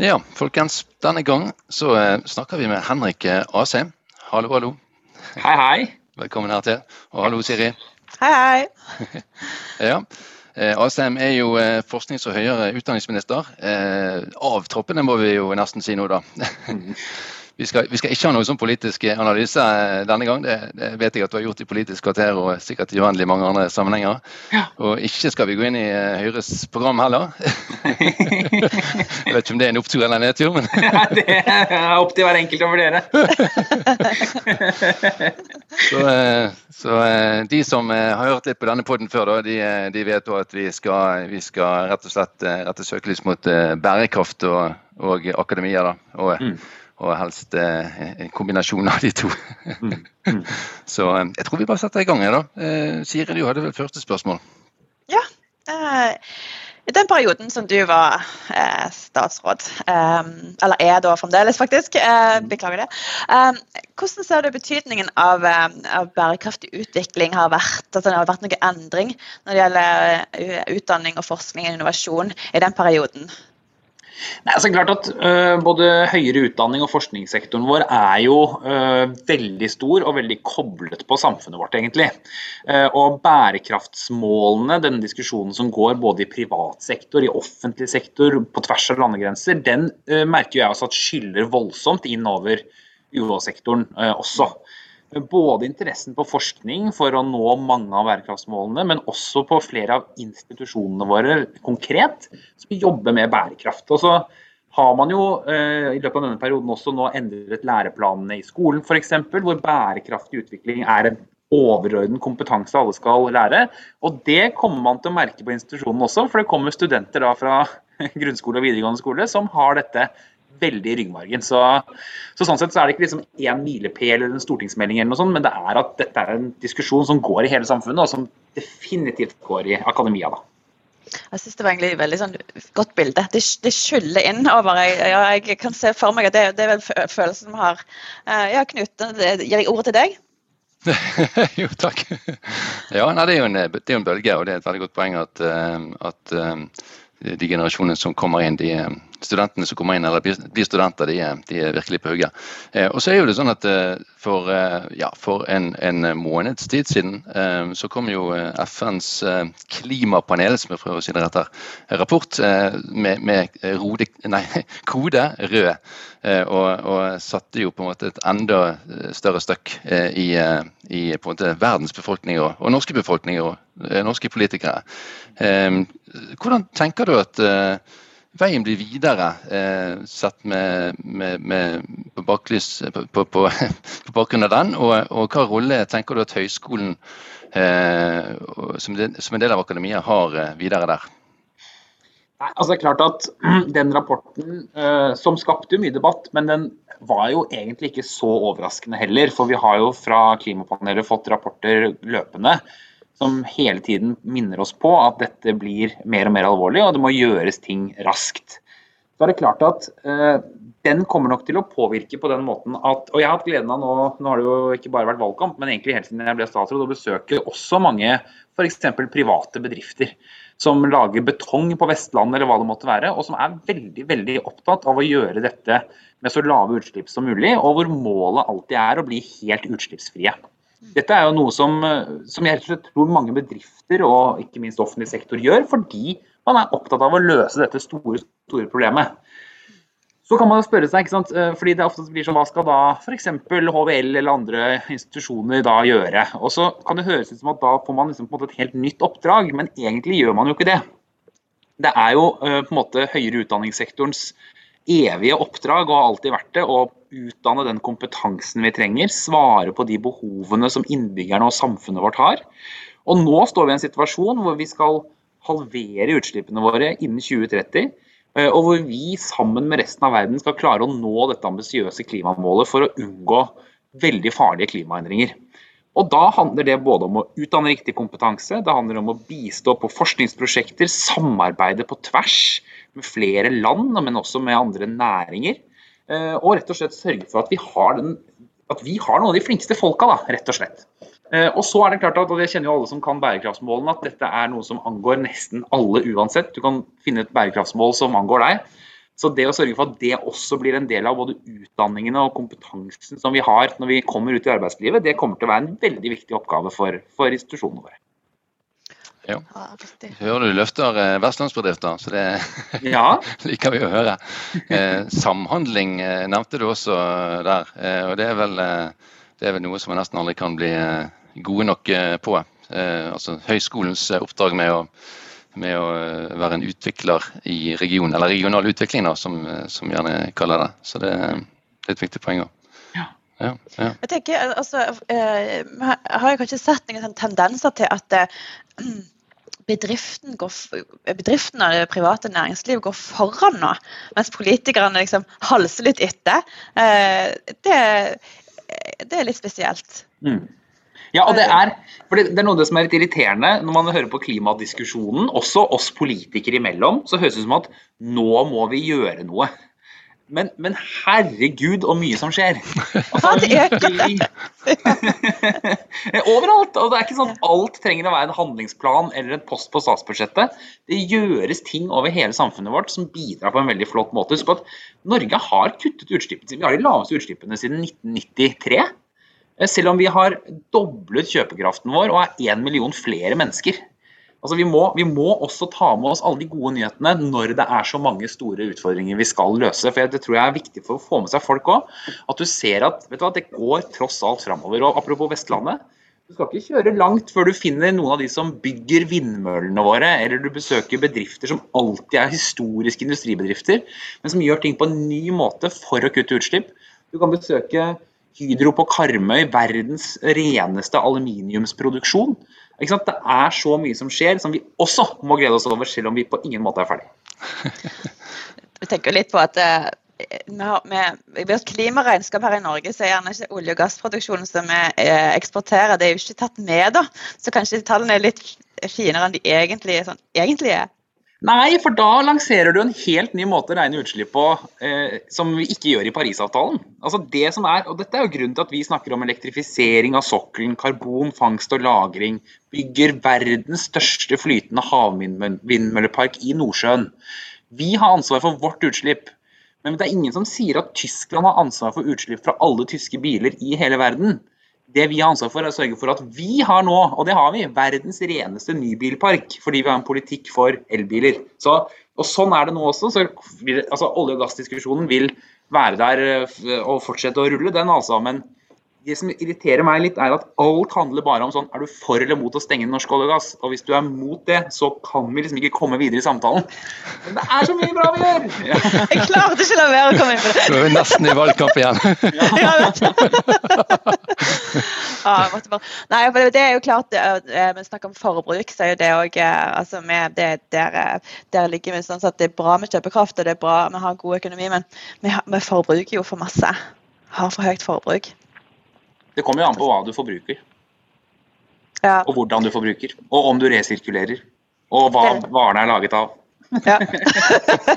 Ja, folkens. Denne gang så eh, snakker vi med Henrik eh, Asheim. Hallo, hallo. Hei, hei. Velkommen her til. Og hallo, Siri. Hei, hei. Ja. Eh, Asheim er jo forsknings- og høyere utdanningsminister. Eh, av troppene, må vi jo nesten si nå, da. Vi skal, vi skal, ikke ha noe sånn politisk analyse eh, denne gang. Det, det, vet jeg at du har gjort i Politisk kvarter og sikkert i uendelig mange andre sammenhenger. Ja. Og ikke skal vi gå inn i uh, Høyres program heller. jeg vet ikke om det er en opptur eller en nedtur, men Ja, det er opp til hver enkelt å vurdere. Så, eh, så eh, de som eh, har hørt litt på denne podden før, da, de, eh, de vet at vi skal, vi skal rett og slett eh, rette søkelys mot eh, bærekraft og, og akademia. da, og, Mm. Og helst eh, en kombinasjon av de to. Mm. Mm. Så eh, jeg tror vi bare setter i gang. her da. Eh, Siri, du hadde vel første spørsmål? Ja. eh, I den perioden som du var eh, statsråd, eh, eller er da fremdeles, faktisk, eh, beklager det. Eh, hvordan ser du betydningen av, av bærekraftig utvikling har vært? At det har vært noe endring når det gjelder utdanning og forskning og innovasjon i den perioden? Nei, så klart at uh, Både høyere utdanning og forskningssektoren vår er jo uh, veldig stor og veldig koblet på samfunnet vårt, egentlig. Uh, og bærekraftsmålene, denne diskusjonen som går både i privat sektor, i offentlig sektor, på tvers av landegrenser, den merker jeg også at skyller voldsomt inn over UH-sektoren også. Både interessen på forskning for å nå mange av bærekraftsmålene, men også på flere av institusjonene våre konkret, som jobber med bærekraft. Og så har man jo eh, i løpet av denne perioden også nå endret læreplanene i skolen f.eks., hvor bærekraftig utvikling er en overordnet kompetanse alle skal lære. Og det kommer man til å merke på institusjonen også, for det kommer studenter da fra grunnskole og videregående skole som har dette veldig i ryggmargen. Så, så, sånn sett så er det ikke liksom én milepæl eller en stortingsmelding, eller noe sånt, men det er at dette er en diskusjon som går i hele samfunnet, og som definitivt går i akademia. da. Jeg synes det var egentlig et veldig sånn godt bilde. Det, det skyller inn over. Jeg, jeg kan se for meg at det, det er vel fø- følelsen vi har. Eh, ja, Knut, gir jeg ordet til deg? jo, takk. Ja, nei, det, er jo en, det er jo en bølge, og det er et veldig godt poeng at, eh, at eh, de generasjonene som kommer inn, de eh, studentene som kommer inn eller blir studenter, de er, de er virkelig på hugget. Eh, og så er jo det sånn at eh, for, eh, ja, for en, en måneds tid siden eh, så kom jo eh, FNs eh, klimapanel, som jeg prøver å si det rett her, rapport eh, med, med rode, nei, kode rød. eh, og, og satte jo på en måte et enda eh, større støkk eh, i, eh, i på en måte verdens befolkning og, og norske befolkninger og eh, norske politikere. Hvordan tenker du at eh, veien blir videre, eh, sett med, med, med på, baklys, på, på, på, bakgrunn av den? Og, og hva rolle tenker du at høyskolen eh, som, en del av akademia har videre der? Nei, altså det er klart at Den rapporten, som skapte mye debatt, men den var jo egentlig ikke så overraskende heller. For vi har jo fra klimapanelet fått rapporter løpende som hele tiden minner oss på at dette blir mer og mer alvorlig, og det må gjøres ting raskt. Så er det klart at eh, den kommer nok til å påvirke på den måten at Og jeg har hatt gleden av nå, nå har det jo ikke bare vært valgkamp, men egentlig helt siden jeg ble statsråd, å besøke også mange f.eks. private bedrifter som lager betong på Vestlandet eller hva det måtte være, og som er veldig veldig opptatt av å gjøre dette med så lave utslipp som mulig, og hvor målet alltid er å bli helt utslippsfrie. Dette er jo noe som, som jeg tror mange bedrifter og ikke minst offentlig sektor gjør, fordi man er opptatt av å løse dette store, store problemet. Så kan man jo spørre seg, ikke sant? eh, fordi det ofte blir sånn, hva skal da f.eks. HVL eller andre institusjoner da gjøre? Og så kan det høres ut som at da får man liksom på en måte et helt nytt oppdrag, men egentlig gjør man jo ikke det. Det er jo eh, på en måte høyere utdanningssektorens evige oppdrag, og har alltid vært det, å utdanne den kompetansen vi trenger, svare på de behovene som innbyggerne og samfunnet vårt har. Og nå står vi i en situasjon hvor vi skal halvere utslippene våre innen 2030. Og hvor vi sammen med resten av verden skal klare å nå dette ambisiøse klimamålet for å unngå veldig farlige klimaendringer. Og Da handler det både om å utdanne riktig kompetanse, det handler om å bistå på forskningsprosjekter, samarbeide på tvers med flere land, men også med andre næringer. Eh, og rett og slett sørge for at vi har, den, at vi har noen av de flinkeste folka, da, rett og slett. Eh, og så er det klart at, og det kjenner jo alle som kan bærekraftsmålene, at dette er noe som angår nesten alle uansett. Du kan finne et bærekraftsmål som angår deg. Så det å sørge for at det også blir en del av både utdanningene og kompetansen som vi har når vi kommer ut i arbeidslivet, det kommer til å være en veldig viktig oppgave for, for institusjonene våre. Ja. Hører du løfter eh, vestlandsbedrifter, så det ja. liker vi å høre. Eh, samhandling eh, nevnte du også der, og det er, vel, det er, vel, noe som vi nesten aldri kan bli gode nok på. altså Høyskolens oppdrag med å med å være en utvikler i regionen, eller regional utvikling, da, som, vi som gjerne kaller det. Så det, det er et viktig poeng òg. Ja. Ja. Jeg tenker, altså, eh, har jeg kanskje sett noen tendenser til at bedriften, går, bedriften og det private næringslivet går foran nå, mens politikerne liksom halser litt etter. Det, det er litt spesielt. Mm. Ja, og det er, for det, det er noe som er litt irriterende når man hører på klimadiskusjonen, også oss politikere imellom, så høres det ut som at nå må vi gjøre noe. Men, men herregud, og mye som skjer. Altså, Overalt. Og det er ikke sånn at alt trenger å være en handlingsplan eller en post på statsbudsjettet. Det gjøres ting over hele samfunnet vårt som bidrar på en veldig flott måte. Husk at Norge har kuttet utslippene sine. Vi har de laveste utslippene siden 1993. Eh, selv om vi har doblet kjøpekraften vår og er én million flere mennesker. Altså vi, må, vi, må, også ta med oss alle de gode nyhetene når det er så mange store utfordringer vi skal løse. for Det tror jeg er viktig for å få med seg folk òg. At du ser at du hva, det går tross alt framover. Og apropos Vestlandet. Du skal ikke kjøre langt før du finner noen av de som bygger vindmøllene våre, eller du besøker bedrifter som alltid er historiske industribedrifter, men som gjør ting på en ny måte for å kutte utslipp. Du kan besøke Hydro på Karmøy, verdens reneste aluminiumsproduksjon. Det er så mye som skjer som vi også må glede oss over, selv om vi på ingen måte er ferdig. Vi tenker litt på at uh, har et klimaregnskap her i Norge, så er gjerne ikke olje- og gassproduksjonen som vi uh, eksporterer, det er jo ikke tatt med. da. Så kanskje tallene er litt finere enn de egentlig, sånn, egentlig er. Nei, for da lanserer du en helt ny måte å regne utslipp på eh, som vi ikke gjør i Parisavtalen. Altså det som er, og Dette er jo grunnen til at vi snakker om elektrifisering av sokkelen, karbonfangst og -lagring, bygger verdens største flytende havvindmøllepark i Nordsjøen. Vi har ansvar for vårt utslipp. Men det er ingen som sier at Tyskland har ansvar for utslipp fra alle tyske biler i hele verden det vi har ansvar for, er å sørge for at vi har nå, og det har vi, verdens reneste nybilpark. Fordi vi har en politikk for elbiler. Så, og sånn er det nå også. Så altså, olje- og gassdiskusjonen vil være der eh, og fortsette å rulle, den altså. Men det som irriterer meg litt, er at alt handler bare om sånn Er du for eller mot å stenge norsk olje og gass? Og hvis du er mot det, så kan vi liksom ikke komme videre i samtalen. Men det er så mye bra vi gjør! Ja. Jeg klarte ikke å la være å komme inn på det. Nå er vi nesten i valgkamp igjen. ja, ja, Nei, for det er jo klart, eh, vi snakker om forbruk, så er jo det òg eh, altså der, der, ligger vi sånn at det er bra med kjøpekraft og det er bra vi har god økonomi, men vi, vi forbruker jo for masse. Har for høyt forbruk. Det kommer jo an på hva du forbruker. Ja. Og hvordan du forbruker. Og om du resirkulerer. Og hva varene er laget av. Ja.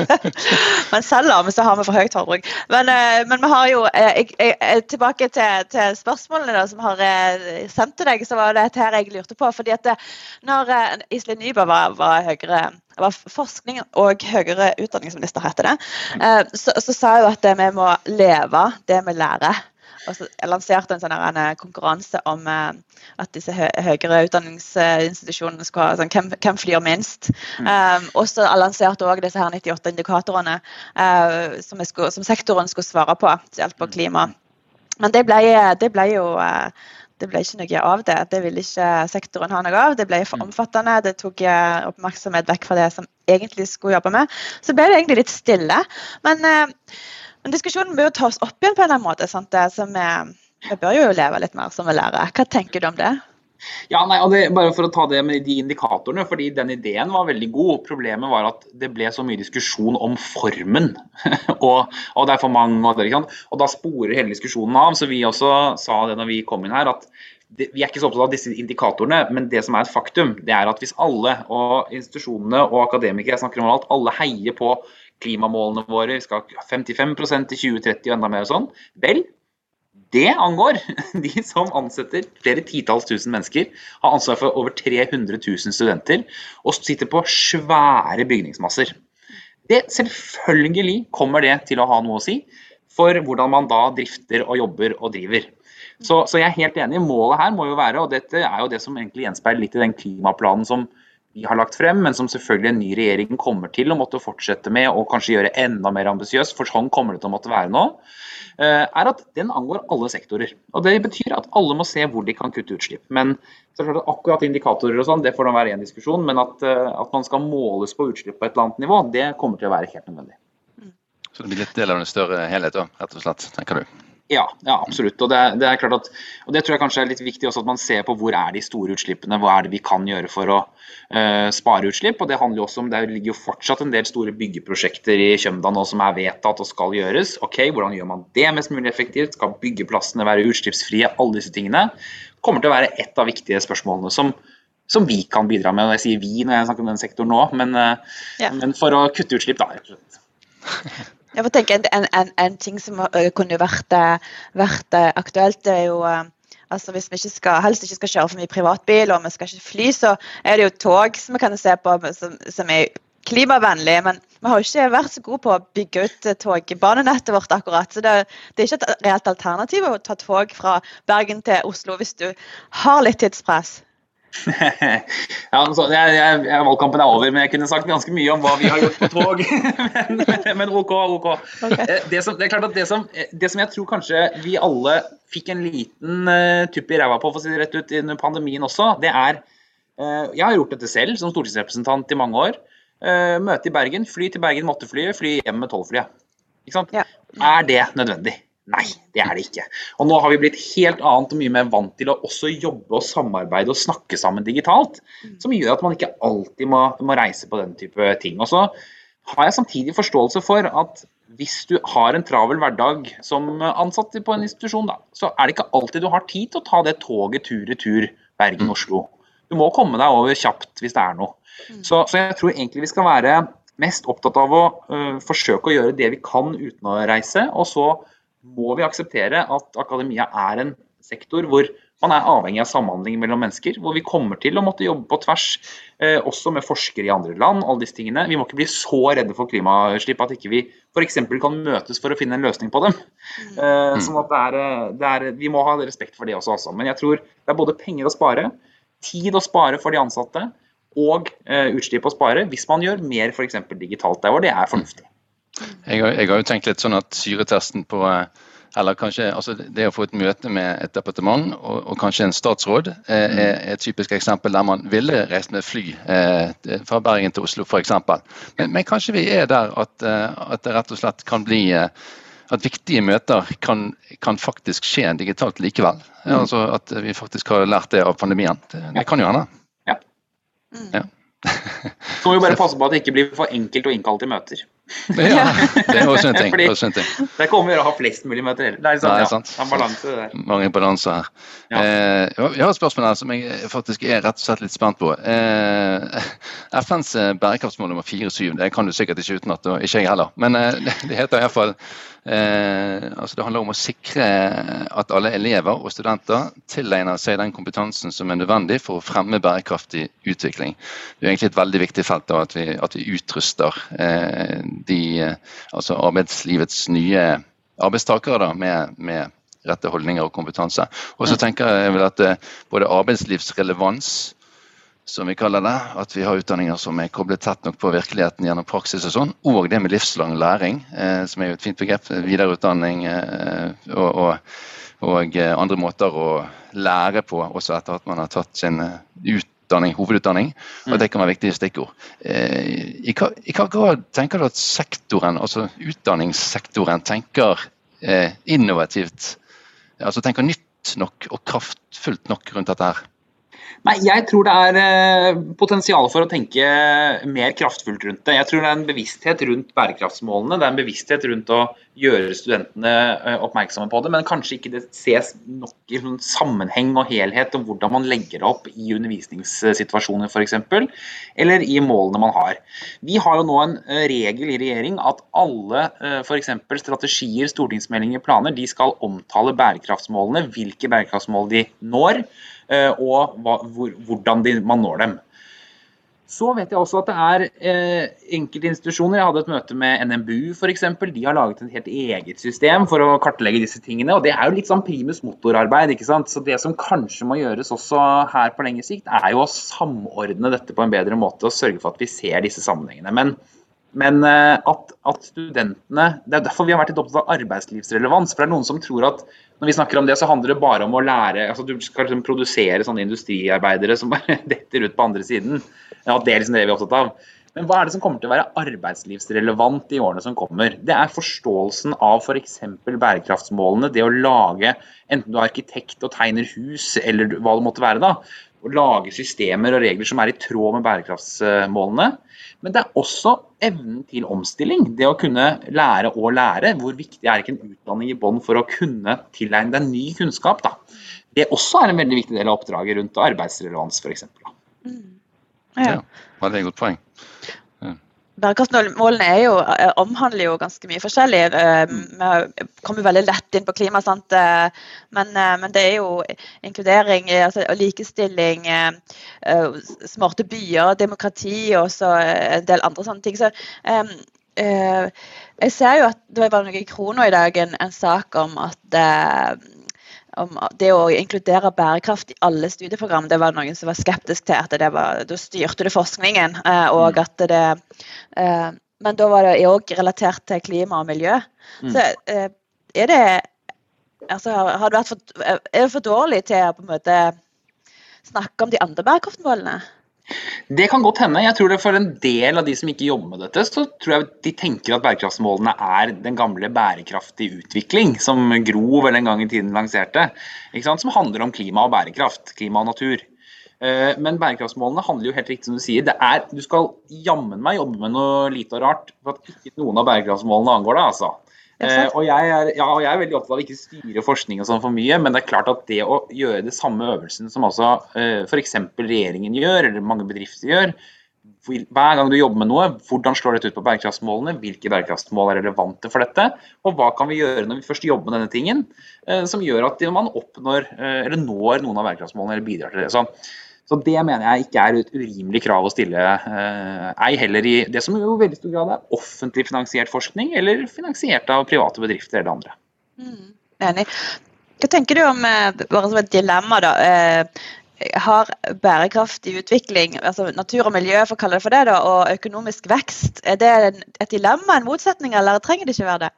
men selv om så har vi for høyt forbruk. Men, eh, men, vi har jo eh, jeg, jeg, Tilbake til, til spørsmålene da, som har eh, sendt til deg, så var det her jeg lurte på. fordi at når Iselin Nyberg var, var, høyere, var forskning og høyere utdanningsminister, heter det, så, så sa hun at vi må leve det vi lærer og så lanserte en sånn en eh, konkurranse om uh, at disse hø høyere utdanningsinstitusjonene skulle ha sånn, hvem, hvem flyr minst. Mm. Um, og så lanserte òg disse her 98 indikatorene uh, som, skulle, som, sektoren skulle svare på, spesielt på mm. klima. Men det ble, det ble jo uh, det ble ikke noe av det. Det ville ikke sektoren ha noe av. Det ble for mm. omfattende. Det tok oppmerksomhet vekk fra det som egentlig skulle jobbe med. Så ble det egentlig litt stille. Men men diskusjonen bør jo tas opp igjen på en eller annen måte. Så vi, bør jo leve litt mer som vi lærer. Hva tenker du om det? Ja, nei, og det, bare for å ta det med de indikatorene, fordi den ideen var veldig god. Problemet var at det ble så mye diskusjon om formen. og, og, det er for mange, og, det, og da sporer hele diskusjonen av. Så vi også sa det når vi kom inn her, at det, vi er ikke så opptatt av disse indikatorene, men det som er et faktum, det er at hvis alle, og institusjonene og akademikere jeg snakker om alt, alle heier på klimamålene våre, vi skal ha 55% i 2030 og enda mer og sånn, vel, det angår de som ansetter flere titalls tusen mennesker, har ansvar for over 300 000 studenter og sitter på svære bygningsmasser. Det, selvfølgelig kommer det til å ha noe å si for hvordan man da drifter og jobber og driver. Så, så jeg er helt enig. Målet her må jo være, og dette er jo det som egentlig gjenspeiler litt i den klimaplanen som vi har lagt frem, men som selvfølgelig en ny regjering kommer til å måtte fortsette med og kanskje gjøre enda mer ambisiøs, for sånn kommer det til å måtte være nå. Eh, er at den angår alle sektorer. Og Det betyr at alle må se hvor de kan kutte utslipp. Men akkurat indikatorer og sånn, det får da være en diskusjon. Men at, eh, at, man skal måles på utslipp på et eller annet nivå, det kommer til å være helt nødvendig. Så det blir litt del av en større helhet, rett og slett, tenker du? Ja, ja, absolutt. Og det, det, er klart at, og det tror jeg kanskje er litt viktig også at man ser på hvor er de store utslippene, hva er det vi kan gjøre for å uh, spare utslipp. og Det handler jo også om, det ligger jo fortsatt en del store byggeprosjekter i Kjømda nå som er vedtatt og skal gjøres. Ok, Hvordan gjør man det mest mulig effektivt? Skal byggeplassene være utslippsfrie? Alle disse tingene kommer til å være et av viktige spørsmålene som, som vi kan bidra med. og Jeg sier vi når jeg snakker om den sektoren nå, men, uh, ja. men for å kutte utslipp, da. rett og slett. Jeg får tenke en, en, en ting som kunne vært, vært aktuelt, det er jo altså Hvis vi ikke skal, helst ikke skal kjøre for mye privatbil og vi skal ikke fly, så er det jo tog som vi kan se på som, som er klimavennlig. Men vi har jo ikke vært så gode på å bygge ut togbanenettet vårt akkurat. Så det, det, er ikke et reelt alternativ å ta tog fra Bergen til Oslo hvis du har litt tidspress. ja, så, jeg, jeg, valgkampen er over, men jeg kunne sagt ganske mye om hva vi har gjort på tog. men, men, OK. ok. Okay. Eh, det, som, det, er klart at det som, det som, jeg tror kanskje vi alle fikk en liten uh, tupp i ræva på for å si det rett ut under pandemien også, det er uh, Jeg har gjort dette selv som stortingsrepresentant i mange år. Uh, møte i Bergen, fly til Bergen måtte fly fly hjem med tolvflyet. Ja. Er det nødvendig? Nei, det er det ikke. Og nå har vi blitt helt annet og mye mer vant til å også jobbe og samarbeide og snakke sammen digitalt. Mm. Som gjør at man ikke alltid må, må reise på den type ting. Og så har jeg samtidig forståelse for at hvis du har en travel hverdag som ansatt på en institusjon, da, så er det ikke alltid du har tid til å ta det toget tur-retur Bergen-Oslo. Du må komme deg over kjapt hvis det er noe. Mm. Så, så jeg tror egentlig vi skal være mest opptatt av å uh, forsøke å gjøre det vi kan uten å reise, og så må vi akseptere at akademia er en sektor hvor man er avhengig av samhandling mellom mennesker. Hvor vi kommer til å måtte jobbe på tvers, eh, også med forskere i andre land. alle disse tingene. Vi må ikke bli så redde for klimautslipp at ikke vi f.eks. kan møtes for å finne en løsning på dem. Eh, sånn at det er, eh, det er, Vi må ha respekt for det også, altså. Men jeg tror det er både penger å spare, tid å spare for de ansatte, og eh, utslipp å spare hvis man gjør mer f.eks. digitalt der hvor det er fornuftig. Jeg har, jeg har, jo tenkt litt sånn at syretesten på eh, eller kanskje altså Det å få et møte med et departement og, og kanskje en statsråd eh, mm. er et typisk eksempel der man ville reist med fly eh, fra Bergen til Oslo f.eks. Men, men kanskje vi er der at, eh, at, det rett og slett kan bli eh, at viktige møter kan, kan faktisk skje digitalt likevel. Mm. Altså At vi faktisk har lært det av pandemien. Det, det kan jo hende. Ja. Ja. Så må vi bare passe på at det ikke blir for enkelt å innkalle til møter. Ja, det er også en ting. Fordi, også en ting. Det kommer å ha flest mulig materiell. Det er, sånn, Nei, ja, sant. En balanse der. Mange balanser her. Ja. Eh, jeg har et spørsmål her som jeg faktisk er rett og slett litt spent på. Eh, FNs bærekraftsmål nummer 4-7, det kan du sikkert ikke utenat, og ikke jeg heller. Men eh, det heter iallfall Eh, altså det handler om å sikre at alle elever og studenter tilegner seg den kompetansen som er nødvendig for å fremme bærekraftig utvikling. Det er egentlig et veldig viktig felt da, at, vi, at vi utruster eh, de, altså arbeidslivets nye arbeidstakere da, med, med, rette holdninger og kompetanse. Og så tenker jeg vel at eh, både arbeidslivsrelevans som vi kaller det. At vi har utdanninger som er koblet tett nok på virkeligheten gjennom praksis og sånn. Og det med livslang læring, eh, som er jo et fint begrep. Videreutdanning eh, og, og, og, eh, andre måter å lære på også etter at man har tatt sin eh, utdanning, hovedutdanning. Og det kan være viktige stikkord. Eh, i, hva, I hva grad tenker du at sektoren, altså utdanningssektoren tenker eh, innovativt, altså tenker nytt nok og kraftfullt nok rundt dette her? Nei, Jeg tror det er eh, potensial for å tenke mer kraftfullt rundt det. Jeg tror det er en bevissthet rundt bærekraftsmålene. Det er en bevissthet rundt å gjøre studentene eh, oppmerksomme på det, men kanskje ikke det ses nok i sammenheng og helhet om hvordan man legger det opp i undervisningssituasjoner f.eks., eller i målene man har. Vi har jo nå en eh, regel i regjering at alle f.eks. strategier, stortingsmeldinger, planer, de skal omtale bærekraftsmålene, hvilke bærekraftsmål de når og hva, hvor, hvordan de, man når dem. Så vet jeg også at det er eh, enkelte institusjoner. Jeg hadde et møte med NMBU f.eks. De har laget et helt eget system for å kartlegge disse tingene. og Det er jo litt sånn primus motorarbeid. ikke sant? Så Det som kanskje må gjøres også her på lengre sikt, er jo å samordne dette på en bedre måte og sørge for at vi ser disse sammenhengene. Men men eh, at, at, studentene Det er derfor vi har vært litt opptatt av arbeidslivsrelevans. For det er noen som tror at når vi snakker om det, så handler det bare om å lære altså Du skal liksom produsere sånne industriarbeidere som bare detter ut på andre siden. Ja, det er liksom det vi er opptatt av. Men hva er det som kommer til å være arbeidslivsrelevant i årene som kommer? Det er forståelsen av f.eks. For bærekraftsmålene. Det å lage, enten du er arkitekt og tegner hus, eller hva det måtte være, da, å lage systemer og regler som er i tråd med bærekraftsmålene. Men det er også evnen til omstilling. Det å kunne lære og lære. Hvor viktig er ikke en utdanning i bånn for å kunne tilegne deg ny kunnskap? Da. Det også er en veldig viktig del av oppdraget rundt arbeidsrelevans f.eks. Mm. Ja. ja, det er et godt poeng. Bærekraftsmålene jo, eh, omhandler jo ganske mye forskjellig. Eh, vi kommer veldig lett inn på klima, sant? Eh, men, men det er jo inkludering, altså likestilling, smarte byer, demokrati og så en del andre sånne ting. Så, jeg ser jo at det var noe i Krono i dag, en, en sak om at om det å inkludere bærekraft i alle studieprogram, det var noen som var skeptisk til. at det var, Da styrte det forskningen. Eh, og mm. at det, eh, Men da var det òg relatert til klima og miljø. Mm. Så eh, er det altså, har det vært for, Er det for dårlig til å på en måte snakke om de andre bærekraftmålene? Det kan godt hende. Jeg tror det For en del av de som ikke jobber med dette, så tror jeg de tenker at bærekraftsmålene er den gamle bærekraftig utvikling som Gro vel en gang i tiden lanserte. Som handler om klima og bærekraft, klima og natur. Eh, men bærekraftsmålene handler jo helt riktig som du sier. Det er, du skal jammen meg jobbe med noe lite og rart for at ikke noen av bærekraftsmålene angår deg. altså. Eh, og jeg, er, ja, jeg, er, veldig opptatt av å ikke styre forskning og sånn for mye, men det er klart at det å gjøre det samme øvelsen som altså eh, f.eks. regjeringen gjør, eller mange bedrifter gjør, hver gang du jobber med noe, hvordan slår dette ut på bærekraftsmålene, hvilke bærekraftsmål er relevante for dette, og hva kan vi gjøre når vi først jobber med denne tingen, eh, som gjør at man oppnår, eh, eller når noen av bærekraftsmålene eller bidrar til det. Så så det mener jeg ikke er et urimelig krav å stille, eh, ei heller i det som jo i veldig stor grad er offentlig finansiert forskning, eller finansiert av private bedrifter eller andre. Mm, enig. Hva tenker du om, eh, bare som et dilemma, da, eh, har bærekraftig utvikling, altså natur og miljø, for å kalle det for det, da, og økonomisk vekst, er det et dilemma, en motsetning, eller trenger det ikke være det?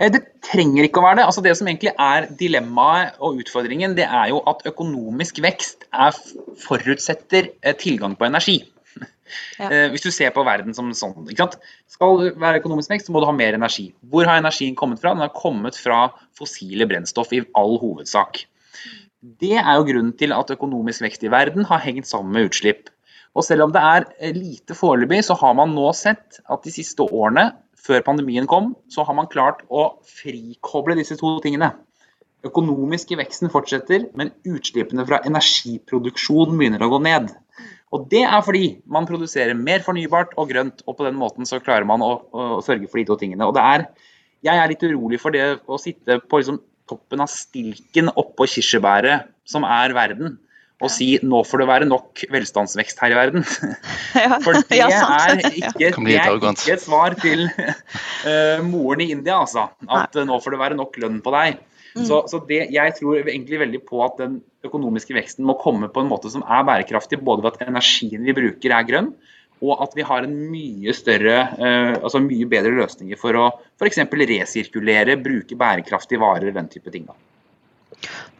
Eh, det trenger ikke å være det. Altså det som egentlig er dilemmaet og utfordringen, det er jo at økonomisk vekst er, forutsetter eh, tilgang på energi. Ja. Eh, hvis du ser på verden som sånn. Skal det være økonomisk vekst, så må du ha mer energi. Hvor har energien kommet fra? Den har kommet fra fossile brennstoff i all hovedsak. Det er jo grunnen til at økonomisk vekst i verden har hengt sammen med utslipp. Og selv om det er lite foreløpig, så har man nå sett at de siste årene før pandemien kom, så har man klart å frikoble disse to tingene. Økonomiske veksten fortsetter, men utslippene fra energiproduksjon begynner å gå ned. Og Det er fordi man produserer mer fornybart og grønt, og på den måten så klarer man å, å sørge for de to tingene. Og det er, Jeg er litt urolig for det å sitte på liksom toppen av stilken oppå kirsebæret, som er verden, og si nå får det være nok velstandsvekst her i verden. For det er ikke, det er ikke et svar til uh, moren i India, altså. At uh, nå får det være nok lønn på deg. Mm. Så, så det, jeg tror egentlig veldig på at den økonomiske veksten må komme på en måte som er bærekraftig, både ved at energien vi bruker er grønn, og at vi har en mye større, uh, altså mye bedre løsninger for å f.eks. resirkulere, bruke bærekraftige varer, den type ting. da.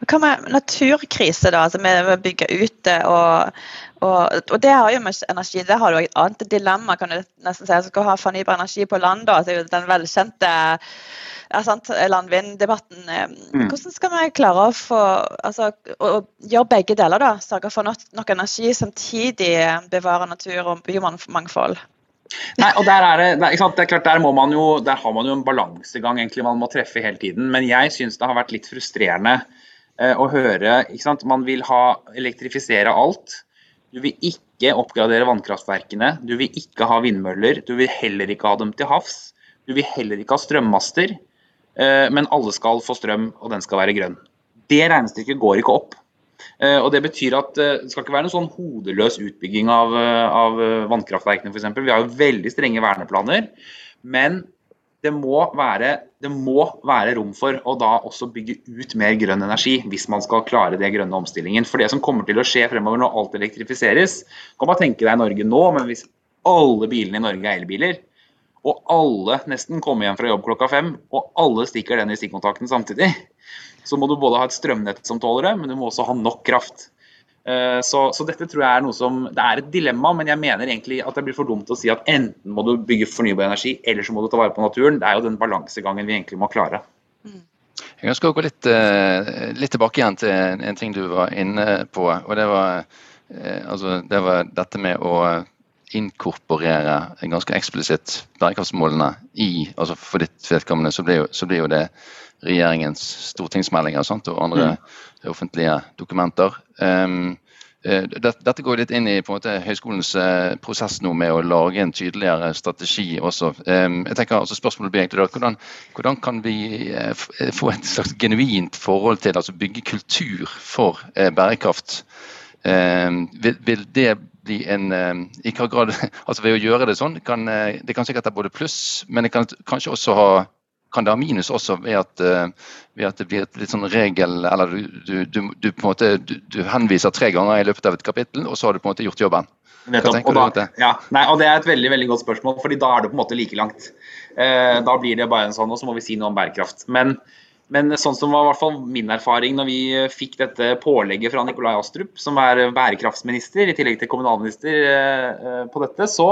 Hva med naturkrise, da? Altså med å bygge ut og, og, og, det har jo med energi. Det har du et annet dilemma, kan du nesten si. Du skal ha fornybar energi på land. da, altså Den velkjente ja, landvinddebatten. Mm. Hvordan skal vi klare å få altså, å gjøre begge deler? da, Sørge for nok, nok energi, samtidig bevare natur og biomangfold? Nei, og der er det, det, er klart, der, man jo, der har man jo en balansegang egentlig man må treffe hele tiden. Men jeg syns det har vært litt frustrerende eh, å høre. ikke sant? Man vil ha elektrifisere alt. Du vil ikke oppgradere vannkraftverkene. Du vil ikke ha vindmøller. Du vil heller ikke ha dem til havs. Du vil heller ikke ha strømmaster. Eh, men alle skal få strøm, og den skal være grønn. Det regnestykket går ikke opp. Eh, og Det betyr at eh, det skal ikke være noen sånn hodeløs utbygging av, eh, av vannkraftverkene f.eks. Vi har jo veldig strenge verneplaner. Men det må, være, det må være rom for å da også bygge ut mer grønn energi hvis man skal klare det grønne omstillingen. For det som kommer til å skje fremover når alt elektrifiseres, kan man tenke deg Norge nå, men hvis alle bilene i Norge er elbiler, og alle nesten kommer hjem fra jobb klokka fem, og alle stikker den i stikkontakten samtidig, så må du både ha et strømnett som tåler det, men du må også ha nok kraft. Eh, så, så, dette tror jeg er noe som Det er et dilemma, men jeg mener egentlig at det blir for dumt å si at enten må du bygge fornybar energi, eller så må du ta vare på naturen. Det er jo den balansegangen vi egentlig må klare. Mm. Jeg ønsker å gå litt, eh, litt, tilbake igjen til en ting du var inne på. og Det var, eh, altså, det var dette med å inkorporere ganske eksplisitt bærekraftsmålene i altså For ditt vedkommende så blir jo, så blir jo det regjeringens stortingsmeldinger sant, og andre mm. Offentlige dokumenter. Um, dette går litt inn i måte, høyskolens uh, prosess nå med å lage en tydeligere strategi også. Um, jeg tenker altså Spørsmålet blir egentlig da, hvordan, hvordan kan vi uh, få et slags genuint forhold til altså bygge kultur for bærekraft? Um, vil, vil, det bli en i hva grad, altså Ved å gjøre det sånn, kan, det kan sikkert ha både pluss, men det kan kanskje også ha kan det ha minus også ved at, eh, ved at det blir et litt sånn regel Eller du, du, du, du på en måte, du, henviser tre ganger i løpet av et kapittel, og så har du på en måte gjort jobben. Tenker og da, du? Ja, nei, og Det er et veldig veldig godt spørsmål, fordi da er det på en måte like langt. Eh, da blir det bare en sånn, og så må vi si noe om bærekraft. Men, men sånn som var i hvert fall min erfaring når vi fikk dette pålegget fra Nikolai Astrup, som er bærekraftsminister i tillegg til kommunalminister eh, eh på dette, så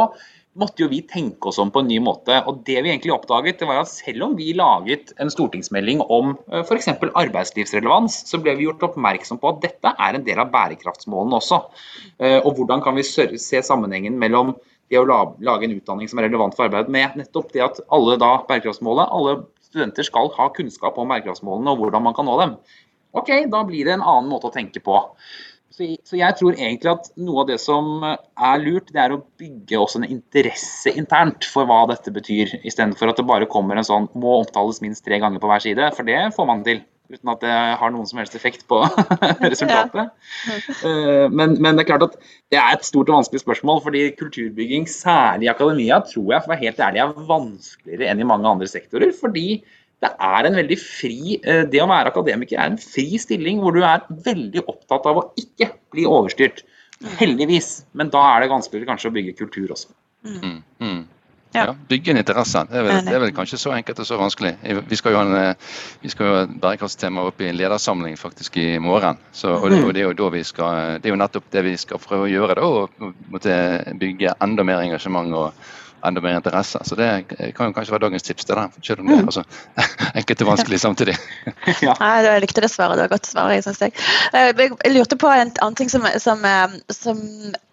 måtte jo vi tenke oss om på en ny måte. Og det vi egentlig oppdaget, det var at selv om vi laget en stortingsmelding om eh, f.eks. arbeidslivsrelevans, så ble vi gjort oppmerksom på at dette er en del av bærekraftsmålene også. Eh, og hvordan kan vi se sammenhengen mellom det å lage en utdanning som er relevant for arbeid, med nettopp det at alle da bærekraftsmålet, alle studenter skal ha kunnskap om bærekraftsmålene og hvordan man kan nå dem. Ok, da blir det en annen måte å tenke på. Så, så, jeg tror egentlig at noe av det som er lurt, det er å bygge også en interesse internt for hva dette betyr, istedenfor at det bare kommer en sånn må omtales minst tre ganger på hver side, for det får man til. Uten at det har noen som helst effekt på resultatet. Eh, men, men, det er klart at det er et stort og vanskelig spørsmål, fordi kulturbygging, særlig i akademia, tror jeg for å være helt ærlig, er vanskeligere enn i mange andre sektorer. fordi det er en veldig fri eh, Det å være akademiker er en fri stilling hvor du er veldig opptatt av å ikke bli overstyrt. Heldigvis. Men da er det vanskeligere kanskje å bygge kultur også. Mm, mm. Ja. ja. Bygge en interesse. Det er, vel, det er, vel, kanskje så enkelt og så vanskelig. Vi skal jo ha, en, eh, vi skal jo ha et bærekraftstema opp i en ledersamling faktisk i morgen. Så, og, det, og det, er jo vi skal, det er jo nettopp det vi skal prøve å gjøre. Da, og måtte bygge enda mer engasjement og, enda mer interesse. Så det kan jo kanskje være dagens tips til deg, selv om det er altså, enkelt og vanskelig samtidig. ja. Nei, Jeg likte det svaret. Det var godt svar, synes jeg. Eh, jeg lurte på en annen ting som, som, eh, som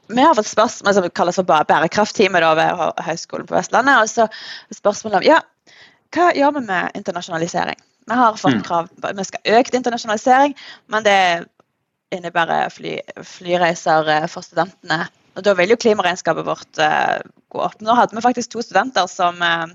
vi har fått spørsmål som kalles for bærekraftteamet ved Høgskolen på Vestlandet. og så spørsmålet om ja, hva gjør vi med internasjonalisering? Vi har fått mm. krav vi skal økt internasjonalisering, men det innebærer fly, flyreiser eh, for studentene og Da vil jo klimaregnskapet vårt uh, gå opp. Nå hadde vi faktisk to studenter som uh,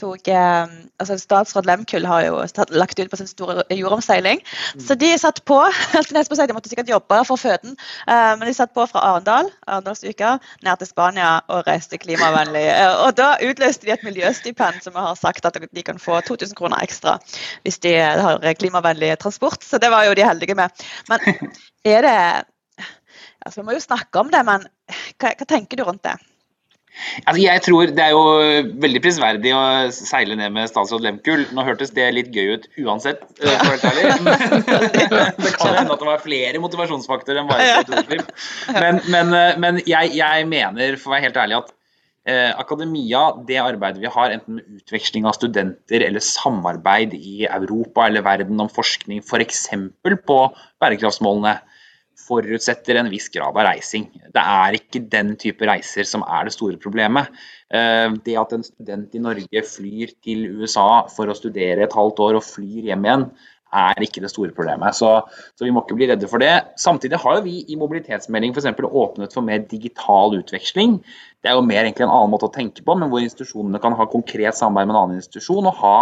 tok uh, altså Statsråd Lemkull har jo lagt ut på sin store jordomseiling. Mm. Så de satt på De måtte sikkert jobbe for føden, men de satt på fra Arendal Arendalsuka, ned til Spania og reiste klimavennlig. og Da utløste de et miljøstipend som vi har sagt at de kan få 2000 kroner ekstra hvis de har klimavennlig transport. Så det var jo de heldige med. Men er det altså Vi må jo snakke om det, men hva, hva tenker du rundt det? Altså, jeg tror Det er jo veldig prisverdig å seile ned med statsråd Lehmkuhl. Nå hørtes det litt gøy ut uansett, for å være ærlig. det kan hende at det var flere motivasjonsfaktorer enn bare CO2-utslipp. Men, men, eh, men jeg, jeg, mener, for å være helt ærlig, at eh, akademia, det arbeidet vi har, enten med utveksling av studenter eller samarbeid i Europa eller verden om forskning, f.eks. på bærekraftsmålene, forutsetter en viss grad av reising. Det er ikke den type reiser som er det store problemet. Eh, det at en student i Norge flyr til USA for å studere et halvt år og flyr hjem igjen, er ikke det store problemet. Så, så vi må ikke bli redde for det. Samtidig har vi i mobilitetsmelding f.eks. åpnet for mer digital utveksling. Det er jo mer egentlig en annen måte å tenke på, men hvor institusjonene kan ha konkret samarbeid med en annen institusjon og ha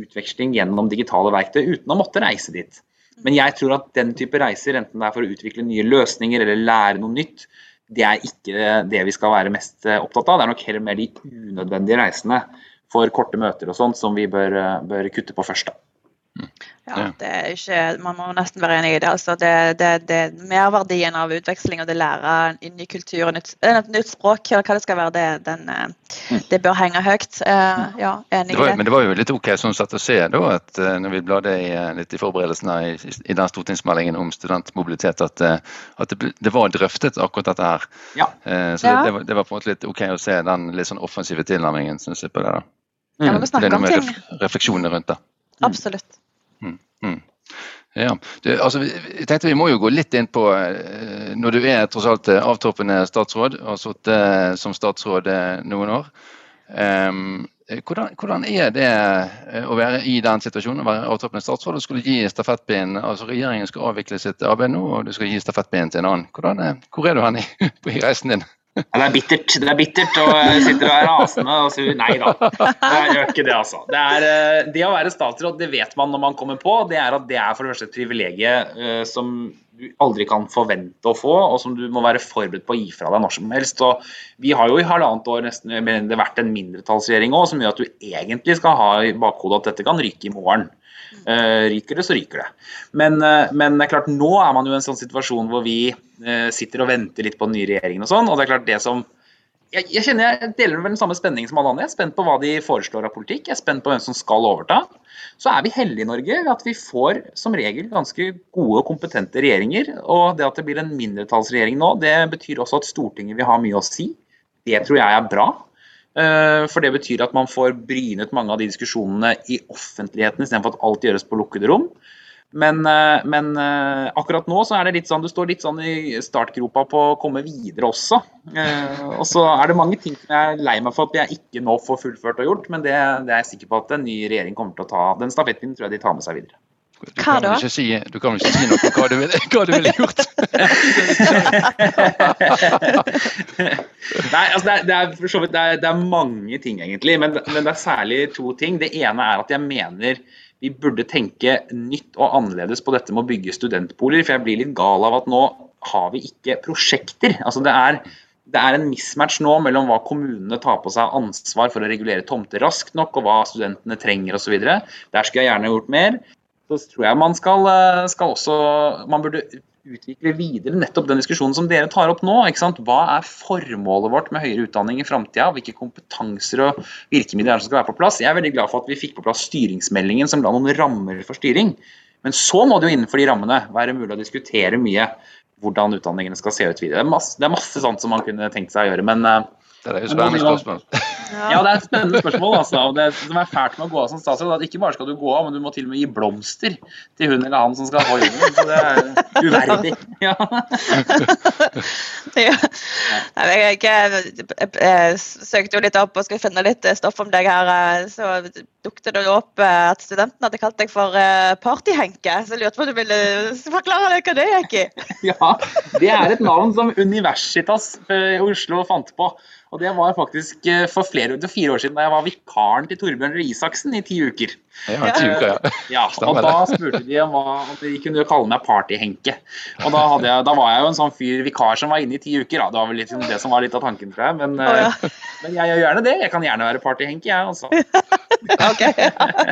utveksling gjennom digitale verktøy uten å måtte reise dit. Men jeg tror at den type reiser, enten det er for å utvikle nye løsninger eller lære noe nytt, det er ikke det vi skal være mest eh, opptatt av. Det er nok heller mer de unødvendige reisene for korte møter og sånt som vi bør, eh, bør kutte på først. da. Ja, det er ikke, Man må nesten være enig i det. altså det, det, det Merverdien av utveksling og det lære ny kultur og nytt, nytt språk, eller hva det skal være, det, den, eh, mm. det bør henge høyt. Uh, ja, enig i det. Men det var jo litt ok sånn sett å se da, at når vi bladde i, litt i forberedelsene i, i, den stortingsmeldingen om studentmobilitet, at, at det, var drøftet akkurat dette her. Ja. så det, Det, var, det, var, på en måte litt ok å se den litt sånn offensive tilnærmingen synes jeg på det. da. Mm. Ja, vi snakker om ting. Refleksjoner rundt det. Absolutt. Mm, mm. Ja, du, altså, jeg tenkte Vi må jo gå litt inn på eh, Når du er tross alt eh, avtroppende statsråd og har sittet eh, som statsråd noen år. Um, hvordan, hvordan, er det å være i den situasjonen, å være avtroppende statsråd og skulle gi stafettpinnen altså Regjeringen skal avvikle sitt arbeid nå, og du skal gi stafettpinnen til en annen. Hvordan, hvor er du hen i, i reisen din? Ja, det er bittert. Det er bittert, og jeg sitter og er rasende og sur. Nei da, jeg gjør ikke det, altså. Det, er, eh, det, å være statsråd, det vet man når man kommer på. Det er at det er for det første et privilegium uh, som du aldri kan forvente å få, og som du må være forberedt på å gi fra deg når som helst. Og vi har jo i halvannet år nesten det vært en mindretallsregjering òg, som gjør at du egentlig skal ha i bakhodet at dette kan ryke i morgen. Uh, ryker det, så ryker det. Men, uh, men det er klart, nå er man jo i en sånn situasjon hvor vi uh, sitter og venter litt på den nye regjeringen og sånn. Og det er klart det som jeg, jeg kjenner jeg deler vel den samme spenningen som alle andre. Jeg er spent på hva de foreslår av politikk. Jeg er spent på hvem som skal overta. Så er vi heldige i Norge ved at vi får som regel ganske gode og kompetente regjeringer. Og det at det blir en mindretallsregjering nå, det betyr også at Stortinget vil ha mye å si. Det tror jeg er bra. Eh, for det betyr at man får brynet mange av de diskusjonene i offentligheten istedenfor at alt gjøres på lukkede rom. Men, eh, men, eh, akkurat nå så er det litt sånn, du står litt sånn i startgropa på å komme videre også. Og så er det mange ting som jeg er lei meg for at jeg ikke nå får fullført og gjort, men det, det er jeg sikker på at en ny regjering kommer til å ta. Den stafettpinnen tror jeg de tar med seg videre. Du kan, vel ikke si, du kan vel ikke si noe om hva du ville, vil gjort? Nei, altså det er, det, er, vidt, det, er, det er, mange ting, egentlig. Men, men, det er særlig to ting. Det ene er at jeg mener vi burde tenke nytt og annerledes på dette med å bygge studentboliger. For jeg blir litt gal av at nå har vi ikke prosjekter. Altså det er det er en mismatch nå mellom hva kommunene tar på seg ansvar for å regulere tomter raskt nok, og hva studentene trenger osv. Der skulle jeg gjerne gjort mer så tror jeg man skal, eh, skal, også Man burde utvikle videre nettopp den diskusjonen som dere tar opp nå. Hva er formålet vårt med høyere utdanning i framtida? Hvilke kompetanser og virkemidler er det som skal være på plass? Jeg er veldig glad for at vi fikk på plass styringsmeldingen som la noen rammer for styring. Men så må det jo innenfor de rammene være mulig å diskutere mye hvordan utdanningene skal se ut videre. Det er masse, det er masse sånt som man kunne tenkt seg å gjøre. men eh, det er jo spennende spørsmål. Ja, det er et spennende spørsmål. Altså. Og det som er fælt med å gå av som statsråd, at ikke bare skal du gå av, men du må til og med gi blomster til hun eller han som skal ha jobben. Så det er uverdig. Ja. ja. Jeg, jeg, jeg, søkte jo litt opp og skulle finne litt stoff om deg her. Så dukket det opp at studenten hadde kalt deg for Partyhenke. Så jeg lurte på om du ville forklare deg hva det gikk i? Ja, det er et navn som Universitas i Oslo fant på. Og det var faktisk eh, for flere, fire år siden da jeg var vikaren til Torbjørn Røe Isaksen i ti uker. Ja, ti uker, ja. ja og da spurte de om, hva, om de kunne kalle meg Partyhenke. Og da, jeg, da, var jeg jo en sånn fyr vikar som var inne i ti uker. Da. Det var vel litt, det som var litt av tanken, tror jeg. Men, oh, ja. Eh, men jeg gjør gjerne det. Jeg kan gjerne være Partyhenke, jeg også. ok.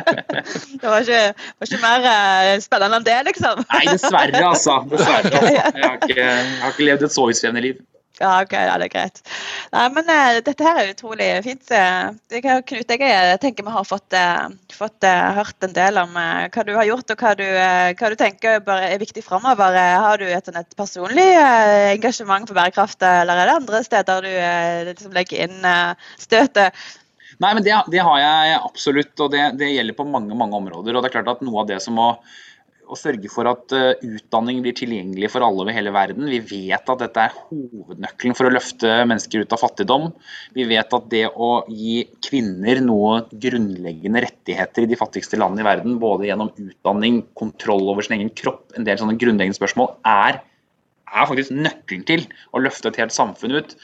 Det var ikke, var ikke, mer uh, spennende enn det, liksom? Nei, dessverre, altså. Dessverre, altså. Jeg, har ikke, jeg har ikke levd et så utstrevende liv. Ja, ok, ja, det er greit. Nei, men uh, Dette her er utrolig fint. Jeg, Knut, jeg tenker vi har fått, uh, fått uh, hørt en del om hva du har gjort og hva du, hva du tenker er viktig framover. Har du et, sånn, et personlig engasjement for bærekraft, eller er det andre steder du liksom legger inn støtet? Nei, men det, det, har jeg absolutt, og det, det, gjelder på mange mange områder. og det er klart at Noe av det som må å sørge for at uh, utdanning blir tilgjengelig for alle over hele verden. Vi vet at dette er hovednøkkelen for å løfte mennesker ut av fattigdom. Vi vet at det å gi kvinner noe grunnleggende rettigheter i de fattigste landene i verden, både gjennom utdanning, kontroll over sin egen kropp, en del sånne grunnleggende spørsmål, er, er faktisk nøkkelen til å løfte et helt samfunn ut.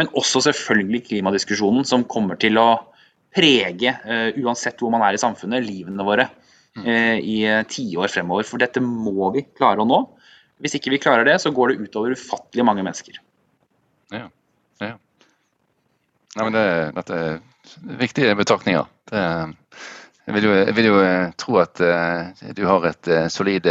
Men også selvfølgelig klimadiskusjonen, som kommer til å prege, uh, uansett hvor man er i samfunnet, livene våre. Eh, i eh, tiår fremover. For dette må vi klare å nå. Hvis ikke vi klarer det, så går det utover ufattelig mange mennesker. Ja, ja. ja men det, dette er viktige betraktninger. Det, jeg, vil jo, jeg, vil jo, tro at uh, du har et uh, solid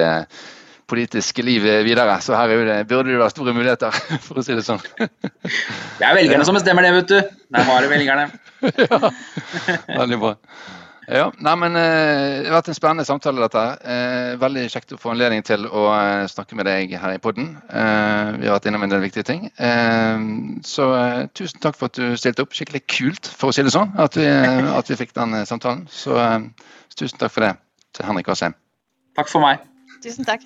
politisk liv videre, så her det, burde det være store muligheter, for å si det sånn. det er velgerne som bestemmer det, vet du. Det er bare velgerne. ja, veldig bra. Ja, nei, men eh, Det har vært en spennende samtale. dette. Eh, veldig kjekt å få anledning til å eh, snakke med deg her i podden. Vi har vært innom en del viktige ting. Så tusen takk for at du stilte opp. Skikkelig kult, for å si det sånn, at vi, at vi fikk den samtalen. Så, så tusen takk for det til Henrik Asheim. Takk for meg. Tusen takk.